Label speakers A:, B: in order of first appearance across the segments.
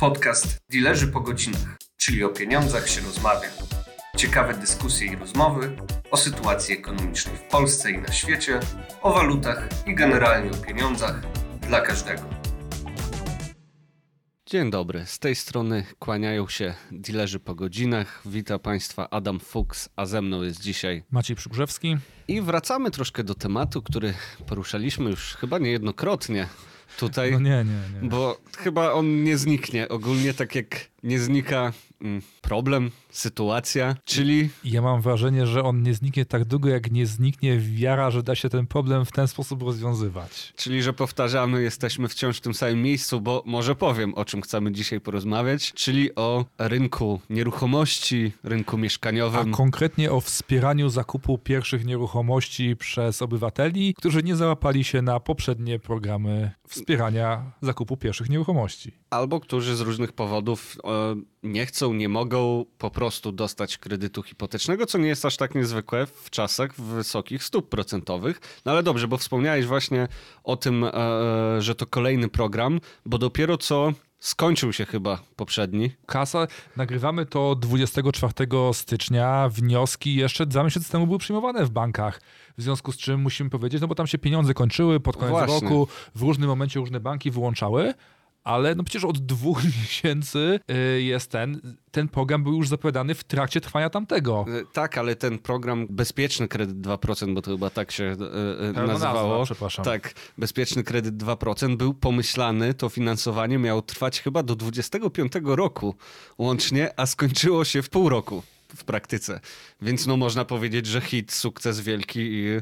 A: Podcast Dilerzy po godzinach, czyli o pieniądzach się rozmawia. Ciekawe dyskusje i rozmowy o sytuacji ekonomicznej w Polsce i na świecie, o walutach i generalnie o pieniądzach dla każdego.
B: Dzień dobry, z tej strony kłaniają się dilerzy po godzinach. Witam Państwa Adam Fuchs, a ze mną jest dzisiaj
C: Maciej Przygrzewski.
B: I wracamy troszkę do tematu, który poruszaliśmy już chyba niejednokrotnie tutaj.
C: No nie, nie, nie.
B: Bo chyba on nie zniknie. Ogólnie tak jak nie znika mm, problem, sytuacja, czyli...
C: Ja mam wrażenie, że on nie zniknie tak długo, jak nie zniknie wiara, że da się ten problem w ten sposób rozwiązywać.
B: Czyli, że powtarzamy, jesteśmy wciąż w tym samym miejscu, bo może powiem, o czym chcemy dzisiaj porozmawiać, czyli o rynku nieruchomości, rynku mieszkaniowym.
C: A konkretnie o wspieraniu zakupu pierwszych nieruchomości przez obywateli, którzy nie załapali się na poprzednie programy wspierania zakupu pierwszych nieruchomości.
B: Albo którzy z różnych powodów e, nie chcą, nie mogą po prostu dostać kredytu hipotecznego, co nie jest aż tak niezwykłe w czasach wysokich stóp procentowych. No ale dobrze, bo wspomniałeś właśnie o tym, e, że to kolejny program, bo dopiero co Skończył się chyba poprzedni.
C: Kasa, nagrywamy to 24 stycznia. Wnioski jeszcze dwa miesiące temu były przyjmowane w bankach. W związku z czym musimy powiedzieć, no bo tam się pieniądze kończyły pod koniec Właśnie. roku, w różnym momencie różne banki wyłączały, ale no przecież od dwóch miesięcy y, jest ten, ten program był już zapowiadany w trakcie trwania tamtego.
B: Y, tak, ale ten program Bezpieczny Kredyt 2%, bo to chyba tak się y, nazywało. Nazwa,
C: przepraszam.
B: Tak, Bezpieczny Kredyt 2% był pomyślany, to finansowanie miało trwać chyba do 25 roku łącznie, a skończyło się w pół roku w praktyce. Więc no można powiedzieć, że hit, sukces wielki i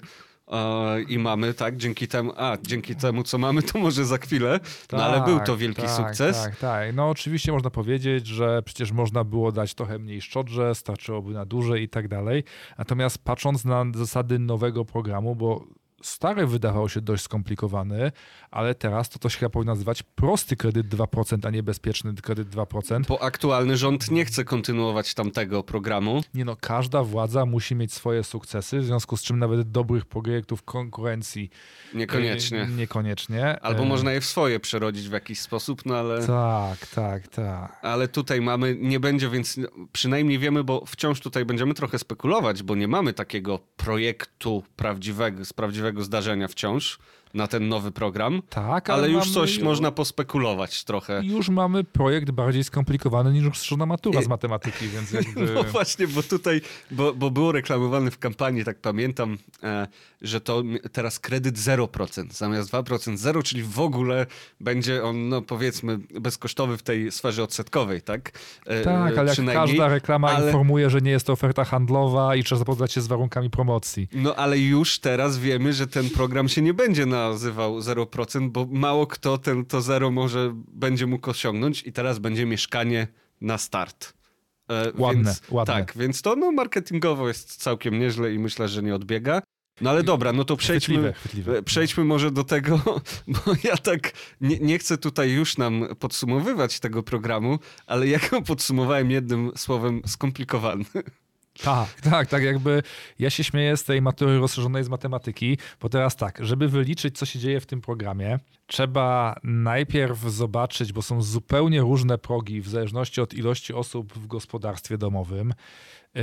B: i mamy, tak, dzięki temu, a dzięki temu, co mamy, to może za chwilę, tak, no ale był to tak, wielki
C: tak,
B: sukces.
C: Tak, tak. No oczywiście można powiedzieć, że przecież można było dać trochę mniej szczodrze, starczyłoby na dłużej i tak dalej. Natomiast patrząc na zasady nowego programu, bo stary wydawał się dość skomplikowany, ale teraz to to się chyba powinno nazywać prosty kredyt 2%, a nie bezpieczny kredyt 2%.
B: Bo aktualny rząd nie chce kontynuować tamtego programu.
C: Nie no, każda władza musi mieć swoje sukcesy, w związku z czym nawet dobrych projektów konkurencji
B: niekoniecznie.
C: E, niekoniecznie.
B: Albo e... można je w swoje przerodzić w jakiś sposób, no ale...
C: Tak, tak, tak.
B: Ale tutaj mamy, nie będzie, więc przynajmniej wiemy, bo wciąż tutaj będziemy trochę spekulować, bo nie mamy takiego projektu prawdziwego, z prawdziwego zdarzenia wciąż na ten nowy program.
C: Tak,
B: ale, ale już coś można pospekulować trochę.
C: Już mamy projekt bardziej skomplikowany niż rozszerzona matura z matematyki, więc jakby...
B: No właśnie, bo tutaj, bo, bo było reklamowane w kampanii, tak pamiętam, e, że to teraz kredyt 0% zamiast 2% 0, czyli w ogóle będzie on, no powiedzmy, bezkosztowy w tej sferze odsetkowej, tak?
C: E, tak, ale jak każda reklama ale... informuje, że nie jest to oferta handlowa i trzeba zapoznać się z warunkami promocji.
B: No ale już teraz wiemy, że ten program się nie będzie na nazywał 0%, bo mało kto ten, to zero może będzie mógł osiągnąć i teraz będzie mieszkanie na start.
C: E, ładne,
B: więc,
C: ładne.
B: Tak, więc to no, marketingowo jest całkiem nieźle i myślę, że nie odbiega. No ale dobra, no to przejdźmy, chwytliwe, chwytliwe. przejdźmy może do tego, bo ja tak nie, nie, chcę tutaj już nam podsumowywać tego programu, ale jak go podsumowałem jednym słowem skomplikowany.
C: Tak, tak, tak jakby ja się śmieję z tej matury rozszerzonej z matematyki, bo teraz tak, żeby wyliczyć, co się dzieje w tym programie, trzeba najpierw zobaczyć, bo są zupełnie różne progi w zależności od ilości osób w gospodarstwie domowym. Yy,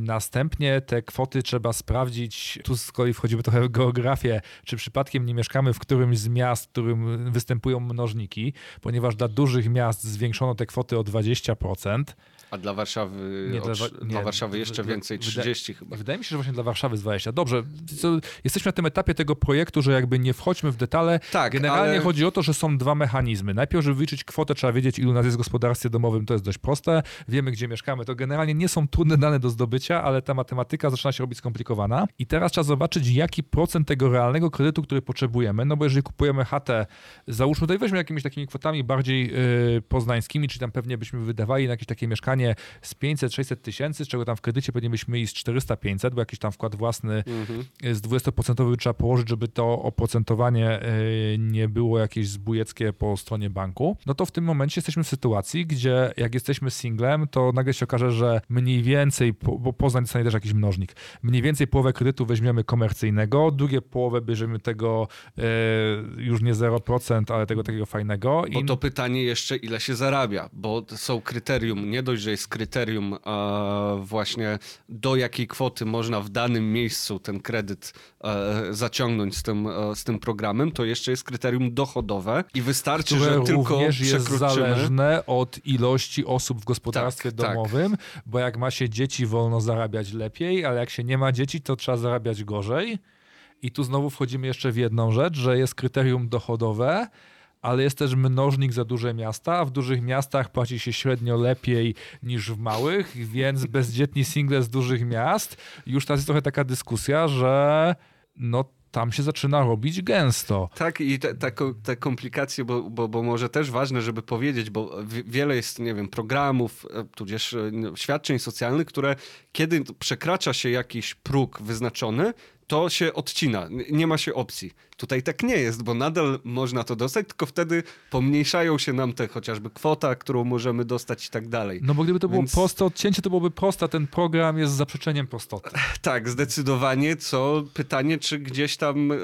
C: następnie te kwoty trzeba sprawdzić. Tu z kolei wchodzimy trochę w geografię, czy przypadkiem nie mieszkamy w którymś z miast, w którym występują mnożniki, ponieważ dla dużych miast zwiększono te kwoty o 20%.
B: A dla Warszawy, nie, dla, nie, dla, Warszawy jeszcze więcej, 30 chyba.
C: Wydaje mi się, że właśnie dla Warszawy jest 20. Dobrze, jesteśmy na tym etapie tego projektu, że jakby nie wchodźmy w detale. Tak, Generalnie ale... chodzi o to, że są dwa mechanizmy. Najpierw, żeby wyliczyć kwotę, trzeba wiedzieć, ilu nas jest w gospodarstwie domowym, to jest dość proste. Wiemy, gdzie mieszkamy. To generalnie nie są trudne dane do zdobycia, ale ta matematyka zaczyna się robić skomplikowana. I teraz trzeba zobaczyć, jaki procent tego realnego kredytu, który potrzebujemy, no bo jeżeli kupujemy chatę, załóżmy tutaj weźmy jakimiś takimi kwotami bardziej yy, poznańskimi, czyli tam pewnie byśmy wydawali na jakieś takie mieszkanie z 500-600 tysięcy, z czego tam w kredycie pewnie byśmy mieli z 400-500, bo jakiś tam wkład własny mhm. z 20% trzeba położyć, żeby to oprocentowanie e, nie było jakieś zbójeckie po stronie banku, no to w tym momencie jesteśmy w sytuacji, gdzie jak jesteśmy singlem, to nagle się okaże, że mniej więcej więcej, bo Poznań dostanie też jakiś mnożnik, mniej więcej połowę kredytu weźmiemy komercyjnego, drugie połowę bierzemy tego e, już nie 0%, ale tego takiego fajnego.
B: Bo to pytanie jeszcze ile się zarabia, bo są kryterium, nie dość, że jest kryterium a właśnie do jakiej kwoty można w danym miejscu ten kredyt e, zaciągnąć z tym, e, z tym programem, to jeszcze jest kryterium dochodowe i wystarczy,
C: Które
B: że tylko
C: jest
B: przekroczymy...
C: zależne od ilości osób w gospodarstwie
B: tak, tak.
C: domowym, tak. bo jak ma się dzieci, wolno zarabiać lepiej, ale jak się nie ma dzieci, to trzeba zarabiać gorzej. I tu znowu wchodzimy jeszcze w jedną rzecz, że jest kryterium dochodowe, ale jest też mnożnik za duże miasta, a w dużych miastach płaci się średnio lepiej niż w małych, więc bezdzietni single z dużych miast, już teraz jest trochę taka dyskusja, że no tam się zaczyna robić gęsto.
B: Tak, i te, te, te komplikacje, bo, bo, bo może też ważne, żeby powiedzieć, bo wiele jest, nie wiem, programów, e, tudzież e, świadczeń socjalnych, które kiedy przekracza się jakiś próg wyznaczony, to się odcina, nie ma się opcji. Tutaj tak nie jest, bo nadal można to dostać, tylko wtedy pomniejszają się nam te chociażby kwota, którą możemy dostać i tak dalej.
C: No bo gdyby to było Więc... proste odcięcie, to byłoby proste, ten program jest zaprzeczeniem prostoty.
B: Tak, zdecydowanie, co pytanie, czy gdzieś tam e,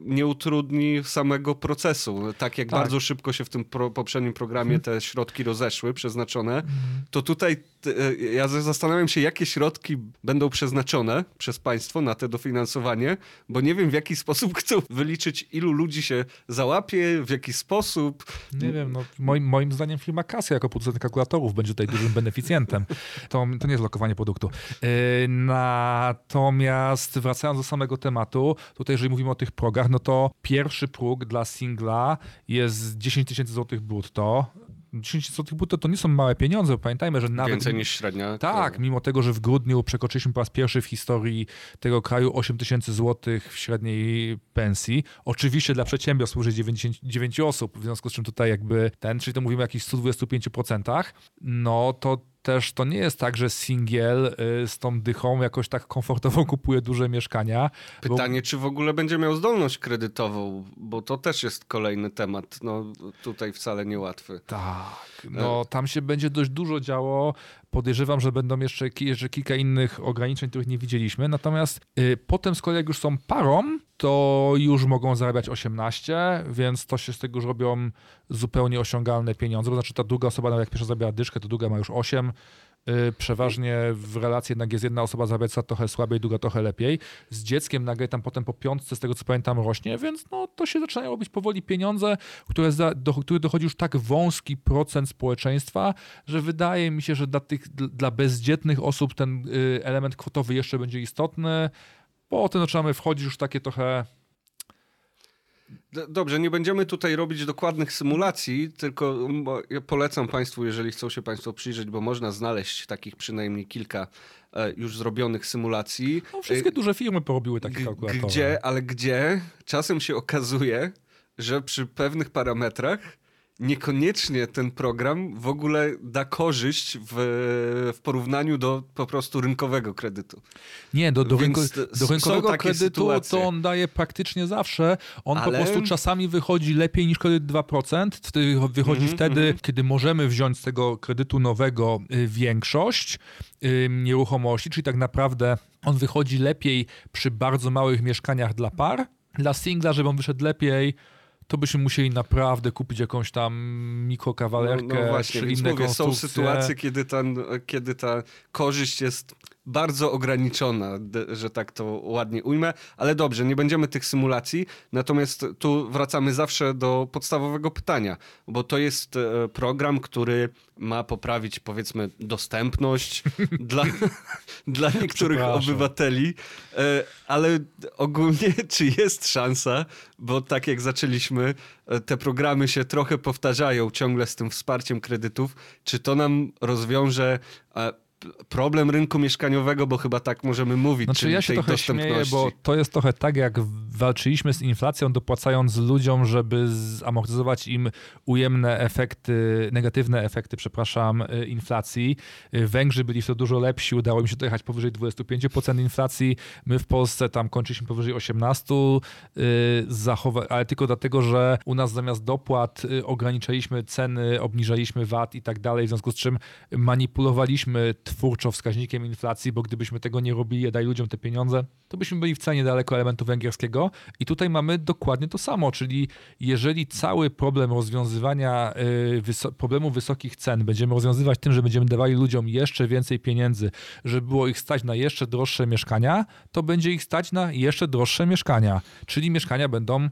B: nie utrudni samego procesu. Tak jak tak. bardzo szybko się w tym pro, poprzednim programie te środki rozeszły, przeznaczone, mhm. to tutaj e, ja zastanawiam się, jakie środki będą przeznaczone przez państwo na te dofinansowanie, bo nie wiem w jaki sposób chcą wyliczyć liczyć, ilu ludzi się załapie, w jaki sposób.
C: Nie wiem, no, moim, moim zdaniem firma Casio jako producent kalkulatorów będzie tutaj dużym beneficjentem. To, to nie jest lokowanie produktu. Yy, natomiast wracając do samego tematu, tutaj jeżeli mówimy o tych progach, no to pierwszy próg dla singla jest 10 tysięcy złotych brutto. 10 zł brutto to nie są małe pieniądze, pamiętajmy, że nawet...
B: Więcej niż średnia.
C: Tak, to... mimo tego, że w grudniu przekroczyliśmy po raz pierwszy w historii tego kraju 8 tysięcy złotych w średniej pensji. Oczywiście dla przedsiębiorstw służy 99 osób, w związku z czym tutaj jakby ten, czyli to mówimy o jakichś 125%, no to też to nie jest tak, że singiel y, z tą dychą jakoś tak komfortowo kupuje duże mieszkania.
B: Pytanie, bo... czy w ogóle będzie miał zdolność kredytową, bo to też jest kolejny temat, no tutaj wcale niełatwy.
C: Tak, no e- tam się będzie dość dużo działo. Podejrzewam, że będą jeszcze, jeszcze kilka innych ograniczeń, których nie widzieliśmy. Natomiast y, potem z kolei jak już są parą, to już mogą zarabiać 18, więc to się z tego już robią zupełnie osiągalne pieniądze. To znaczy ta druga osoba, nawet jak pierwsza zabiera dyszkę, to druga ma już 8. Y, przeważnie w relacji jednak jest jedna osoba zarabiająca trochę słabiej, druga trochę lepiej. Z dzieckiem nagle tam potem po piątce, z tego co pamiętam, rośnie, więc no, to się zaczynają robić powoli pieniądze, które za, do których dochodzi już tak wąski procent społeczeństwa, że wydaje mi się, że dla, tych, dla bezdzietnych osób ten y, element kwotowy jeszcze będzie istotny. Potem zaczynamy wchodzić już takie trochę
B: Dobrze, nie będziemy tutaj robić dokładnych symulacji, tylko ja polecam Państwu, jeżeli chcą się Państwo przyjrzeć, bo można znaleźć takich przynajmniej kilka e, już zrobionych symulacji.
C: No, wszystkie duże firmy porobiły takie kalkulatory.
B: Gdzie, ale gdzie czasem się okazuje, że przy pewnych parametrach niekoniecznie ten program w ogóle da korzyść w, w porównaniu do po prostu rynkowego kredytu.
C: Nie, do, do, rynko, do rynkowego kredytu sytuacje. to on daje praktycznie zawsze. On Ale... po prostu czasami wychodzi lepiej niż kredyt 2%. Wtedy wychodzi mm -hmm, wtedy, mm -hmm. kiedy możemy wziąć z tego kredytu nowego y, większość y, nieruchomości, czyli tak naprawdę on wychodzi lepiej przy bardzo małych mieszkaniach dla par. Dla singla, żeby on wyszedł lepiej, to byśmy musieli naprawdę kupić jakąś tam mikrokawalerkę no, no właśnie, czy inne mówię,
B: Są sytuacje, kiedy ta, kiedy ta korzyść jest bardzo ograniczona, że tak to ładnie ujmę, ale dobrze, nie będziemy tych symulacji, natomiast tu wracamy zawsze do podstawowego pytania, bo to jest e, program, który ma poprawić powiedzmy dostępność dla, dla niektórych obywateli, e, ale ogólnie czy jest szansa, bo tak jak zaczęliśmy, e, te programy się trochę powtarzają ciągle z tym wsparciem kredytów, czy to nam rozwiąże problem rynku mieszkaniowego, bo chyba tak możemy mówić.
C: Znaczy ja się trochę śmieję, bo to jest trochę tak, jak walczyliśmy z inflacją, dopłacając ludziom, żeby zamortyzować im ujemne efekty, negatywne efekty, przepraszam, y, inflacji. Y, Węgrzy byli w to dużo lepsi, udało im się dojechać powyżej 25% inflacji. My w Polsce tam kończyliśmy powyżej 18%, y, ale tylko dlatego, że u nas zamiast dopłat ograniczaliśmy ceny, obniżaliśmy VAT i tak dalej, w związku z czym manipulowaliśmy twórczo wskaźnikiem inflacji, bo gdybyśmy tego nie robili, daj ludziom te pieniądze, to byśmy byli w cenie daleko elementu węgierskiego. I tutaj mamy dokładnie to samo, czyli jeżeli cały problem rozwiązywania y, wyso problemu wysokich cen będziemy rozwiązywać tym, że będziemy dawali ludziom jeszcze więcej pieniędzy, żeby było ich stać na jeszcze droższe mieszkania, to będzie ich stać na jeszcze droższe mieszkania. Czyli mieszkania będą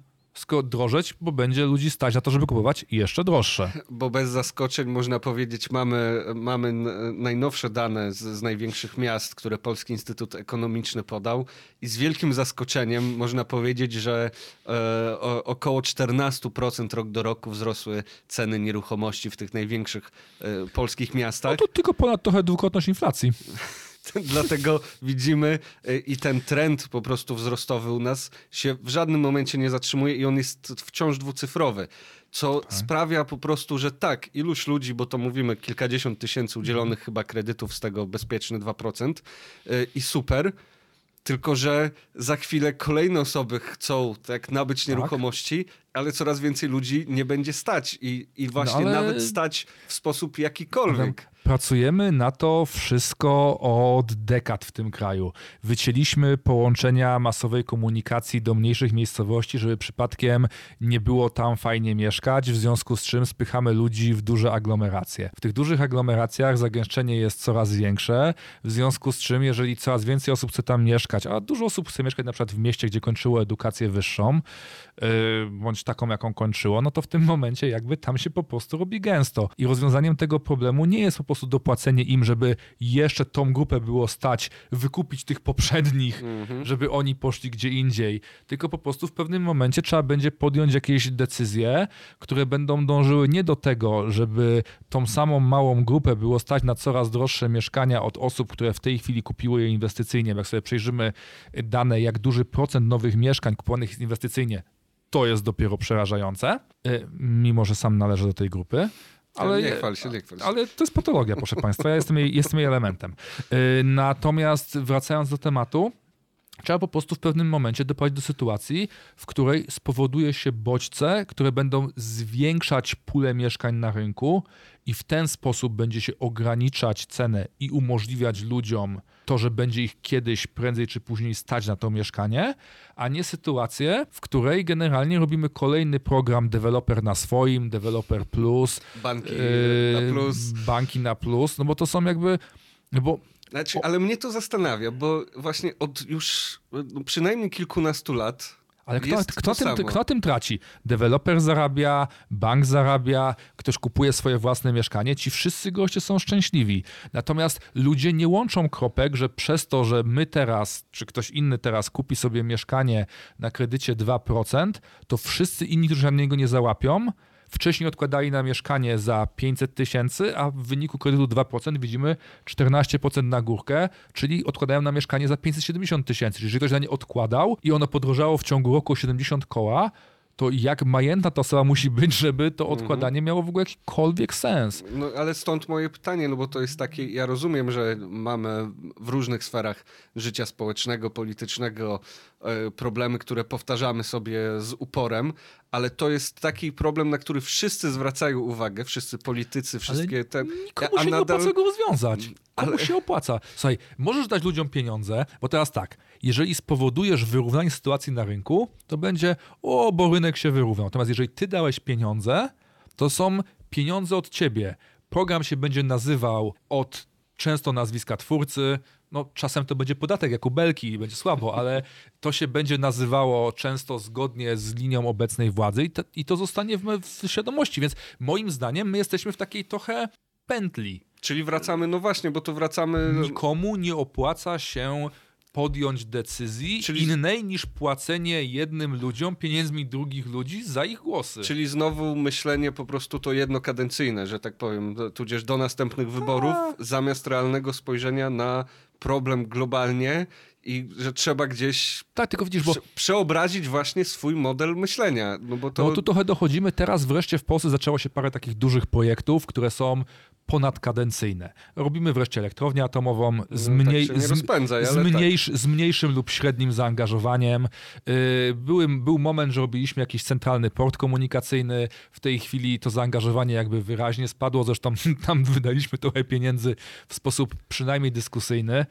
C: drożeć, bo będzie ludzi stać na to, żeby kupować jeszcze droższe.
B: Bo bez zaskoczeń można powiedzieć, mamy, mamy najnowsze dane z, z największych miast, które Polski Instytut Ekonomiczny podał i z wielkim zaskoczeniem można powiedzieć, że e, około 14% rok do roku wzrosły ceny nieruchomości w tych największych e, polskich miastach.
C: No to tylko ponad trochę dwukrotność inflacji.
B: Dlatego widzimy y, i ten trend po prostu wzrostowy u nas się w żadnym momencie nie zatrzymuje i on jest wciąż dwucyfrowy. Co tak. sprawia po prostu, że tak, iluś ludzi, bo to mówimy kilkadziesiąt tysięcy udzielonych mhm. chyba kredytów, z tego bezpieczny 2% y, i super, tylko że za chwilę kolejne osoby chcą tak nabyć tak. nieruchomości, tak. ale coraz więcej ludzi nie będzie stać i, i właśnie no ale... nawet stać w sposób jakikolwiek.
C: Pracujemy na to wszystko od dekad w tym kraju. Wycięliśmy połączenia masowej komunikacji do mniejszych miejscowości, żeby przypadkiem nie było tam fajnie mieszkać, w związku z czym spychamy ludzi w duże aglomeracje. W tych dużych aglomeracjach zagęszczenie jest coraz większe, w związku z czym jeżeli coraz więcej osób chce tam mieszkać, a dużo osób chce mieszkać na przykład w mieście, gdzie kończyło edukację wyższą, yy, bądź taką, jaką kończyło, no to w tym momencie jakby tam się po prostu robi gęsto. I rozwiązaniem tego problemu nie jest po prostu dopłacenie im, żeby jeszcze tą grupę było stać, wykupić tych poprzednich, mhm. żeby oni poszli gdzie indziej. Tylko po prostu w pewnym momencie trzeba będzie podjąć jakieś decyzje, które będą dążyły nie do tego, żeby tą samą małą grupę było stać na coraz droższe mieszkania od osób, które w tej chwili kupiły je inwestycyjnie. Jak sobie przejrzymy dane, jak duży procent nowych mieszkań kupowanych inwestycyjnie to jest dopiero przerażające, y, mimo że sam należę do tej grupy.
B: Ale, nie chwal się, nie chwal się.
C: Ale to jest patologia, proszę Państwa. Ja jestem jej, jestem jej elementem. Y, natomiast wracając do tematu, Trzeba po prostu w pewnym momencie doprowadzić do sytuacji, w której spowoduje się bodźce, które będą zwiększać pulę mieszkań na rynku i w ten sposób będzie się ograniczać cenę i umożliwiać ludziom to, że będzie ich kiedyś prędzej czy później stać na to mieszkanie, a nie sytuację, w której generalnie robimy kolejny program deweloper na swoim, deweloper plus,
B: banki yy, na plus,
C: banki na plus, no bo to są jakby, no bo
B: znaczy, ale mnie to zastanawia, bo właśnie od już no, przynajmniej kilkunastu lat
C: ale kto, kto, tym, kto tym traci? Deweloper zarabia, bank zarabia, ktoś kupuje swoje własne mieszkanie. Ci wszyscy goście są szczęśliwi. Natomiast ludzie nie łączą kropek, że przez to, że my teraz, czy ktoś inny teraz kupi sobie mieszkanie na kredycie 2%, to wszyscy inni, którzy na niego nie załapią, Wcześniej odkładali na mieszkanie za 500 tysięcy, a w wyniku kredytu 2% widzimy 14% na górkę, czyli odkładają na mieszkanie za 570 tysięcy. Czyli jeżeli ktoś na nie odkładał i ono podrożało w ciągu roku 70 koła, to jak majętna ta osoba musi być, żeby to mhm. odkładanie miało w ogóle jakikolwiek sens.
B: No ale stąd moje pytanie, no bo to jest takie, ja rozumiem, że mamy w różnych sferach życia społecznego, politycznego e, problemy, które powtarzamy sobie z uporem, ale to jest taki problem, na który wszyscy zwracają uwagę, wszyscy politycy, wszystkie
C: ale te... Nikomu się nadal... nie opłaca go rozwiązać. Komu ale... się opłaca? Słuchaj, możesz dać ludziom pieniądze, bo teraz tak, jeżeli spowodujesz wyrównanie sytuacji na rynku, to będzie, o, bo rynek się wyrównał. Natomiast jeżeli ty dałeś pieniądze, to są pieniądze od ciebie. Program się będzie nazywał od często nazwiska twórcy, no czasem to będzie podatek jak u Belki i będzie słabo, ale to się będzie nazywało często zgodnie z linią obecnej władzy i to, i to zostanie w, w świadomości, więc moim zdaniem my jesteśmy w takiej trochę pętli.
B: Czyli wracamy, no właśnie, bo to wracamy...
C: Nikomu nie opłaca się podjąć decyzji Czyli... innej niż płacenie jednym ludziom pieniędzmi drugich ludzi za ich głosy.
B: Czyli znowu myślenie po prostu to jednokadencyjne, że tak powiem, tudzież do następnych wyborów, A... zamiast realnego spojrzenia na problem globalnie i że trzeba gdzieś
C: tak, tylko widzisz, bo...
B: przeobrazić właśnie swój model myślenia. No, bo to...
C: no tu trochę dochodzimy, teraz wreszcie w Polsce zaczęło się parę takich dużych projektów, które są ponadkadencyjne. Robimy wreszcie elektrownię atomową z, no, mniej, tak z, rozpędzaj, z, mniejsz, tak. z, mniejszym lub średnim zaangażowaniem. Y, były, był moment, że robiliśmy jakiś centralny port komunikacyjny. W tej chwili to zaangażowanie jakby wyraźnie spadło. Zresztą tam wydaliśmy trochę pieniędzy w sposób przynajmniej dyskusyjny,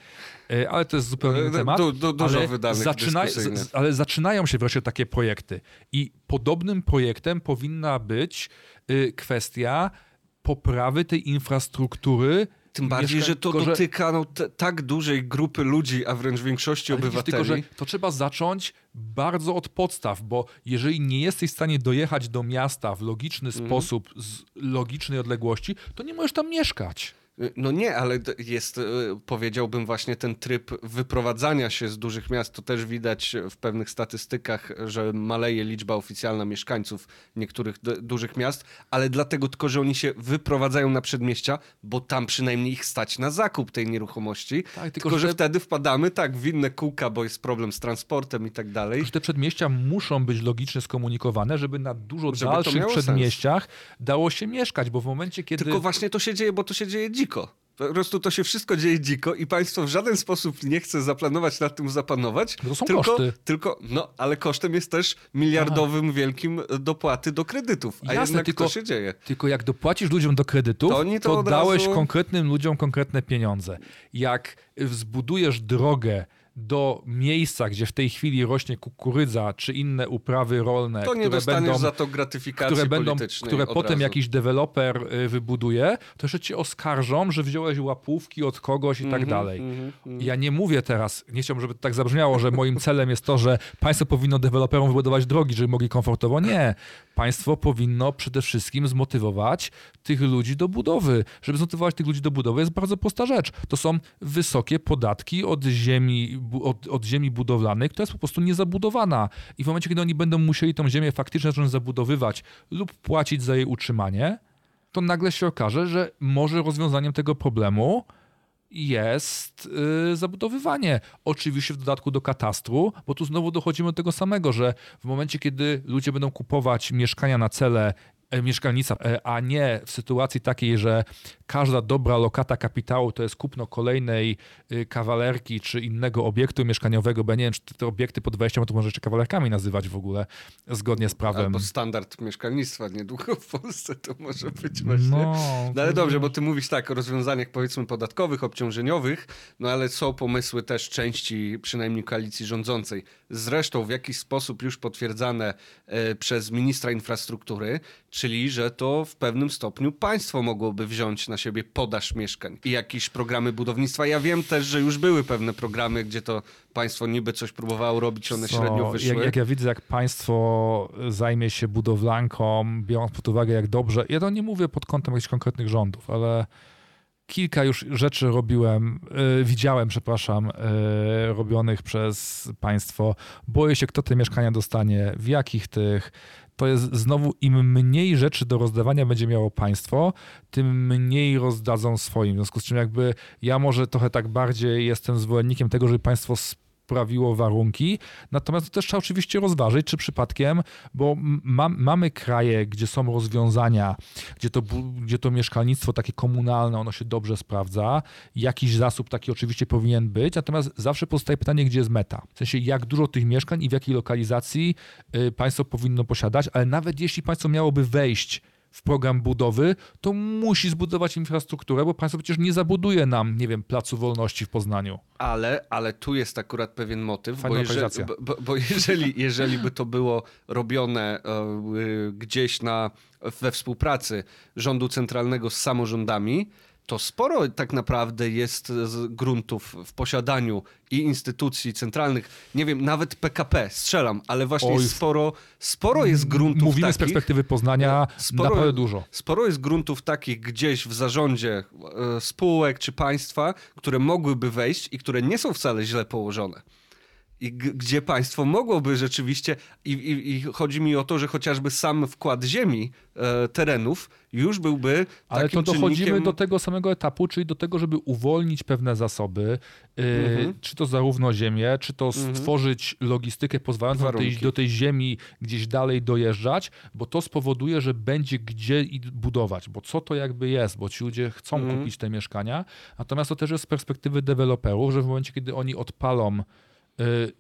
C: y, ale to jest zupełnie inny temat. Du,
B: du, dużo ale, zaczyna,
C: z, ale zaczynają się wreszcie takie projekty. I podobnym projektem powinna być y, kwestia poprawy tej infrastruktury.
B: Tym bardziej, że to dotyka no, tak dużej grupy ludzi, a wręcz większości Ale obywateli. Tylko, że
C: to trzeba zacząć bardzo od podstaw, bo jeżeli nie jesteś w stanie dojechać do miasta w logiczny mhm. sposób, z logicznej odległości, to nie możesz tam mieszkać.
B: No nie, ale jest, e, powiedziałbym, właśnie ten tryb wyprowadzania się z dużych miast. To też widać w pewnych statystykach, że maleje liczba oficjalna mieszkańców niektórych dużych miast, ale dlatego tylko, że oni się wyprowadzają na przedmieścia, bo tam przynajmniej ich stać na zakup tej nieruchomości. Tak, tylko, tylko że... że... wtedy wpadamy tak w inne kółka, bo jest problem z transportem i tak dalej.
C: Że te przedmieścia muszą być logicznie skomunikowane, żeby na dużo żeby dalszych przedmieściach sens. dało się mieszkać, bo w momencie, kiedy...
B: Tylko właśnie to się dzieje, bo to się dzieje dziko dziko. Po prostu to się wszystko dzieje dziko i państwo w żaden sposób nie chce zaplanować nad tym zapanować.
C: To są
B: tylko,
C: koszty.
B: Tylko, no, ale kosztem jest też miliardowym Aha. wielkim dopłaty do kredytów. A Jasne, jednak tylko, to się dzieje.
C: Tylko jak dopłacisz ludziom do kredytów, to, to, to dałeś razu... konkretnym ludziom konkretne pieniądze. Jak zbudujesz drogę do miejsca, gdzie w tej chwili rośnie kukurydza czy inne uprawy rolne,
B: to nie które będą za to gratyfikacji które będą,
C: które potem
B: razu.
C: jakiś deweloper y, wybuduje, to jeszcze cię oskarżą, że wziąłeś łapówki od kogoś i mm -hmm, tak mhm, dalej. Mm -hmm. Ja nie mówię teraz, nie chciałbym, żeby to tak zabrzmiało, że moim celem jest to, że państwo powinno deweloperom wybudować drogi, żeby mogli komfortowo. Nie. Państwo powinno przede wszystkim zmotywować tych ludzi do budowy. Żeby zmotywować tych ludzi do budowy jest bardzo prosta rzecz. To są wysokie podatki od ziemi od, od ziemi budowlanej, która jest po prostu niezabudowana. I w momencie, kiedy oni będą musieli tą ziemię faktycznie zacząć zabudowywać lub płacić za jej utrzymanie, to nagle się okaże, że może rozwiązaniem tego problemu jest yy, zabudowywanie. Oczywiście w dodatku do katastru, bo tu znowu dochodzimy do tego samego, że w momencie, kiedy ludzie będą kupować mieszkania na cele mieszkalnica, e, a nie w sytuacji takiej, że każda dobra lokata kapitału to jest kupno kolejnej y, kawalerki czy innego obiektu mieszkaniowego, bo ja nie wiem, czy te obiekty po 20 to może jeszcze kawalerkami nazywać w ogóle zgodnie z prawem.
B: Albo standard mieszkalnictwa niedługo w Polsce to może być właśnie. No, no ale dobrze, bo ty mówisz tak o rozwiązaniach powiedzmy podatkowych, obciążeniowych, no ale są pomysły też części przynajmniej koalicji rządzącej, zresztą w jakiś sposób już potwierdzane e, przez ministra infrastruktury, czyli że to w pewnym stopniu państwo mogłoby wziąć na siebie podaż mieszkań i jakieś programy budownictwa. Ja wiem też, że już były pewne programy, gdzie to państwo niby coś próbowało robić, one Co? średnio wyszły.
C: Jak, jak ja widzę, jak państwo zajmie się budowlanką, biorąc pod uwagę jak dobrze, ja to nie mówię pod kątem jakichś konkretnych rządów, ale kilka już rzeczy robiłem, yy, widziałem, przepraszam, yy, robionych przez państwo. Boję się, kto te mieszkania dostanie, w jakich tych to jest znowu im mniej rzeczy do rozdawania będzie miało państwo, tym mniej rozdadzą swoim. W związku z czym jakby ja może trochę tak bardziej jestem zwolennikiem tego, żeby państwo sprawiło warunki. Natomiast to też trzeba oczywiście rozważyć, czy przypadkiem, bo ma, mamy kraje, gdzie są rozwiązania, gdzie to, gdzie to mieszkalnictwo takie komunalne, ono się dobrze sprawdza. Jakiś zasób taki oczywiście powinien być, natomiast zawsze pozostaje pytanie, gdzie jest meta. W sensie, jak dużo tych mieszkań i w jakiej lokalizacji y, państwo powinno posiadać, ale nawet jeśli państwo miałoby wejść w program budowy, to musi zbudować infrastrukturę, bo państwo przecież nie zabuduje nam, nie wiem, Placu Wolności w Poznaniu.
B: Ale, ale tu jest akurat pewien motyw, bo, jeżeli, bo, bo jeżeli, jeżeli by to było robione e, gdzieś na, we współpracy rządu centralnego z samorządami, to sporo tak naprawdę jest gruntów w posiadaniu i instytucji centralnych. Nie wiem, nawet PKP, strzelam, ale właśnie Oj, sporo, sporo jest gruntów
C: Mówimy
B: takich,
C: z perspektywy Poznania sporo, naprawdę dużo.
B: Sporo jest gruntów takich gdzieś w zarządzie e, spółek czy państwa, które mogłyby wejść i które nie są wcale źle położone. I gdzie państwo mogłoby rzeczywiście, i, i, i, chodzi mi o to, że chociażby sam wkład ziemi, e, terenów już byłby
C: Ale
B: to
C: dochodzimy
B: czynnikiem...
C: do tego samego etapu, czyli do tego, żeby uwolnić pewne zasoby, yy, mhm. czy to zarówno ziemię, czy to mhm. stworzyć logistykę pozwalającą do tej, do tej, ziemi gdzieś dalej dojeżdżać, bo to spowoduje, że będzie gdzie budować, bo co to jakby jest, bo ci ludzie chcą mhm. kupić te mieszkania, natomiast to też jest z perspektywy deweloperów, że w momencie, kiedy oni odpalą Y,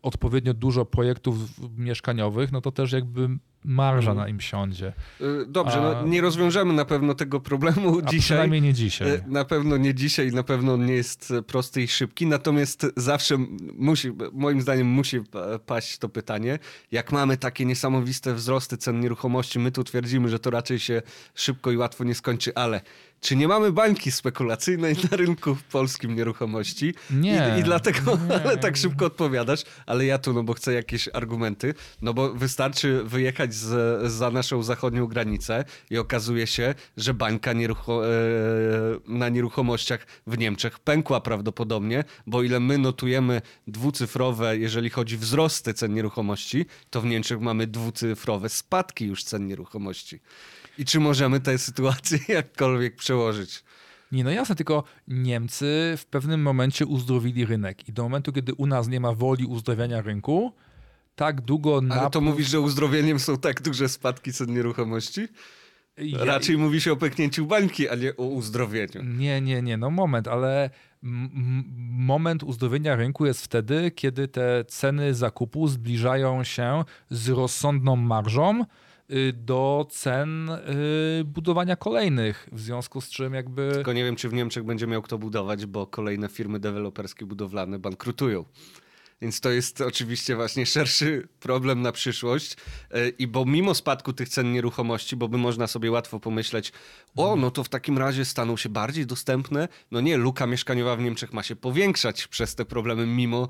C: odpowiednio dużo projektów mieszkaniowych, no to też jakby marża na im siądzie.
B: Y, dobrze, no A... no nie rozwiążemy na pewno tego problemu
C: A
B: dzisiaj.
C: przynajmniej nie dzisiaj. Y,
B: na pewno nie dzisiaj, na pewno nie jest prosty i szybki, natomiast zawsze musi, moim zdaniem musi paść to pytanie, jak mamy takie niesamowite wzrosty cen nieruchomości, my tu twierdzimy, że to raczej się szybko i łatwo nie skończy, ale czy nie mamy bańki spekulacyjnej na rynku polskim nieruchomości?
C: Nie.
B: I, i dlatego nie. ale tak szybko odpowiadasz, ale ja tu, no bo chcę jakieś argumenty, no bo wystarczy wyjechać z, za naszą zachodnią granicę i okazuje się, że bańka e, na nieruchomościach w Niemczech pękła prawdopodobnie, bo ile my notujemy dwucyfrowe, jeżeli chodzi wzrosty cen nieruchomości, to w Niemczech mamy dwucyfrowe spadki już cen nieruchomości. I czy możemy tę sytuację jakkolwiek przełożyć?
C: Nie, no jasne, tylko Niemcy w pewnym momencie uzdrowili rynek i do momentu, kiedy u nas nie ma woli uzdrawiania rynku, tak długo...
B: Ale to mówisz, że uzdrowieniem są tak duże spadki cen nieruchomości? Ja... Raczej mówi się o pęknięciu bańki, a nie o uzdrowieniu.
C: Nie, nie, nie, no moment, ale moment uzdrowienia rynku jest wtedy, kiedy te ceny zakupu zbliżają się z rozsądną marżą, Y, do cen y, budowania kolejnych, w związku z czym jakby...
B: Tylko nie wiem, czy w Niemczech będzie miał kto budować, bo kolejne firmy deweloperskie budowlane bankrutują. Więc to jest oczywiście właśnie szerszy problem na przyszłość. E, I bo mimo spadku tych cen nieruchomości, bo by można sobie łatwo pomyśleć, o, no to w takim razie staną się bardziej dostępne. No nie, luka mieszkaniowa w Niemczech ma się powiększać przez te problemy mimo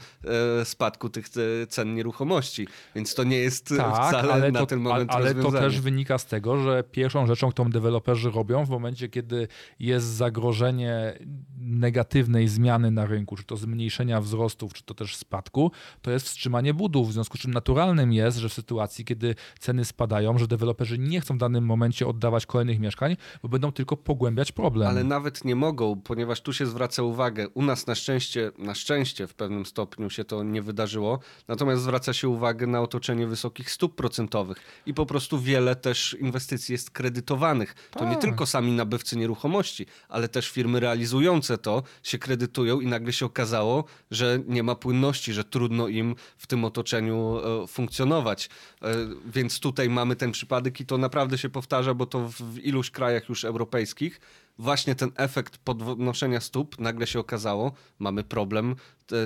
B: e, spadku tych e, cen nieruchomości. Więc to nie jest tak, wcale ale na to, ten moment
C: Ale to też wynika z tego, że pierwszą rzeczą, którą deweloperzy robią w momencie, kiedy jest zagrożenie negatywnej zmiany na rynku, czy to zmniejszenia wzrostów, czy to też spadku, to jest wstrzymanie budów, w związku z czym naturalnym jest, że w sytuacji, kiedy ceny spadają, że deweloperzy nie chcą w danym momencie oddawać kolejnych mieszkań, bo będą tylko pogłębiać problem.
B: Ale nawet nie mogą, ponieważ tu się zwraca uwagę, u nas na szczęście, na szczęście w pewnym stopniu się to nie wydarzyło, natomiast zwraca się uwagę na otoczenie wysokich stóp procentowych i po prostu wiele też inwestycji jest kredytowanych. To nie tak. tylko sami nabywcy nieruchomości, ale też firmy realizujące to się kredytują i nagle się okazało, że nie ma płynności, że trudno im w tym otoczeniu e, funkcjonować. E, więc tutaj mamy ten przypadek i to naprawdę się powtarza, bo to w iluś krajach już europejskich właśnie ten efekt podnoszenia stóp nagle się okazało, mamy problem,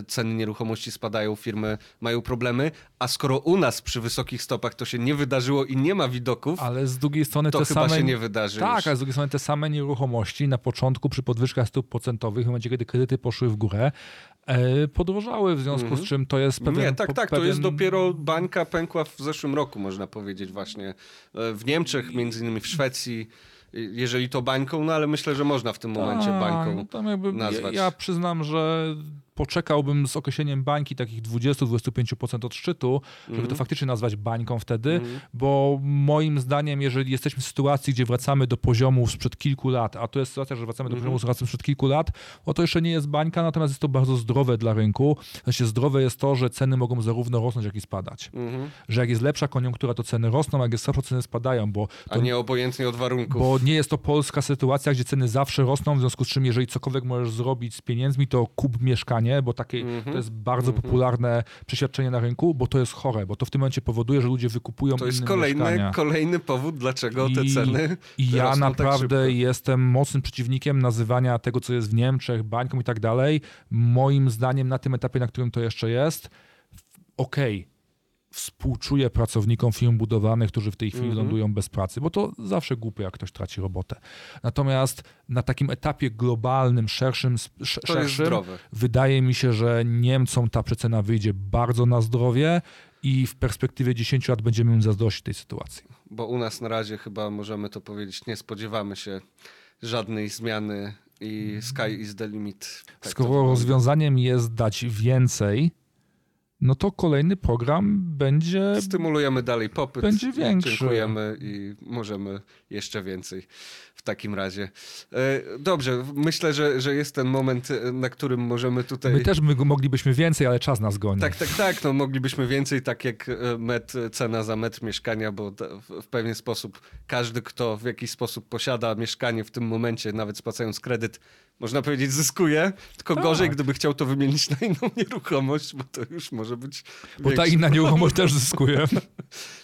B: ceny nieruchomości spadają, firmy mają problemy, a skoro u nas przy wysokich stopach to się nie wydarzyło i nie ma widoków,
C: ale z drugiej strony
B: to
C: te
B: chyba
C: same,
B: się nie wydarzy.
C: Tak,
B: już.
C: ale z drugiej strony te same nieruchomości na początku przy podwyżkach stóp procentowych, w momencie kiedy kredyty poszły w górę, e, podrożały, w związku mm -hmm. z czym to jest pewien...
B: Nie, tak, tak, pewien... to jest dopiero bańka pękła w zeszłym roku, można powiedzieć właśnie. E, w Niemczech, między innymi w Szwecji, jeżeli to bańką, no ale myślę, że można w tym momencie tak, bańką no jakby, nazwać.
C: Ja, ja przyznam, że poczekałbym z określeniem bańki takich 20-25% od szczytu, żeby mm. to faktycznie nazwać bańką wtedy, mm. bo moim zdaniem, jeżeli jesteśmy w sytuacji, gdzie wracamy do poziomu sprzed kilku lat, a to jest sytuacja, że wracamy do mm. poziomu sprzed kilku lat, no to jeszcze nie jest bańka, natomiast jest to bardzo zdrowe dla rynku. Znaczy zdrowe jest to, że ceny mogą zarówno rosnąć, jak i spadać. Mm. Że jak jest lepsza koniunktura, to ceny rosną, a jak jest słabsza, ceny spadają, bo... To,
B: a nie obojętnie od warunków.
C: Bo nie jest to polska sytuacja, gdzie ceny zawsze rosną, w związku z czym jeżeli cokolwiek możesz zrobić z pieniędzmi, to kup mieszkanie, bo takie, mm -hmm. to jest bardzo mm -hmm. popularne przeświadczenie na rynku, bo to jest chore, bo to w tym momencie powoduje, że ludzie wykupują
B: To jest kolejny, kolejny powód, dlaczego te ceny
C: I ja
B: tak
C: naprawdę
B: tak
C: jestem mocnym przeciwnikiem nazywania tego, co jest w Niemczech, bańką i tak dalej. Moim zdaniem na tym etapie, na którym to jeszcze jest, okej, okay współczuję pracownikom firm budowlanych, którzy w tej chwili mm -hmm. lądują bez pracy, bo to zawsze głupie, jak ktoś traci robotę. Natomiast na takim etapie globalnym, szerszym, szerszym wydaje mi się, że Niemcom ta przecena wyjdzie bardzo na zdrowie i w perspektywie 10 lat będziemy im zazdrościć tej sytuacji.
B: Bo u nas na razie chyba możemy to powiedzieć, nie spodziewamy się żadnej zmiany i sky is the limit.
C: Tak Skoro rozwiązaniem jest dać więcej, no to kolejny program będzie.
B: Stymulujemy dalej popyt.
C: Będzie większy.
B: Dziękujemy i możemy jeszcze więcej w takim razie. E, dobrze, myślę, że, że jest ten moment, e, na którym możemy tutaj.
C: My też my moglibyśmy więcej, ale czas nas goni.
B: Tak, tak, tak. No, moglibyśmy więcej, tak jak e, met, cena za metr mieszkania, bo w pewien sposób każdy, kto w jakiś sposób posiada mieszkanie w tym momencie, nawet spłacając kredyt, można powiedzieć, zyskuje. Tylko tak. gorzej, gdyby chciał to wymienić na inną nieruchomość, bo to już może być.
C: Bo ta inna nieruchomość też zyskuje.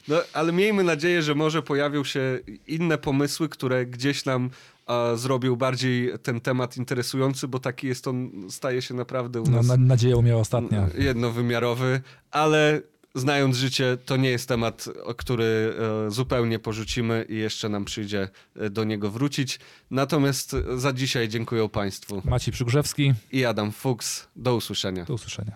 B: No, ale miejmy nadzieję, że może pojawią się inne pomysły, które gdzieś nam a, zrobił bardziej ten temat interesujący, bo taki jest on, staje się naprawdę u
C: no, nas... No, nadzieję miał ostatnia.
B: Jednowymiarowy, ale znając życie, to nie jest temat, który e, zupełnie porzucimy i jeszcze nam przyjdzie e, do niego wrócić. Natomiast za dzisiaj dziękuję Państwu.
C: Maciej Przygrzewski
B: i Adam Fuchs. Do usłyszenia.
C: Do usłyszenia.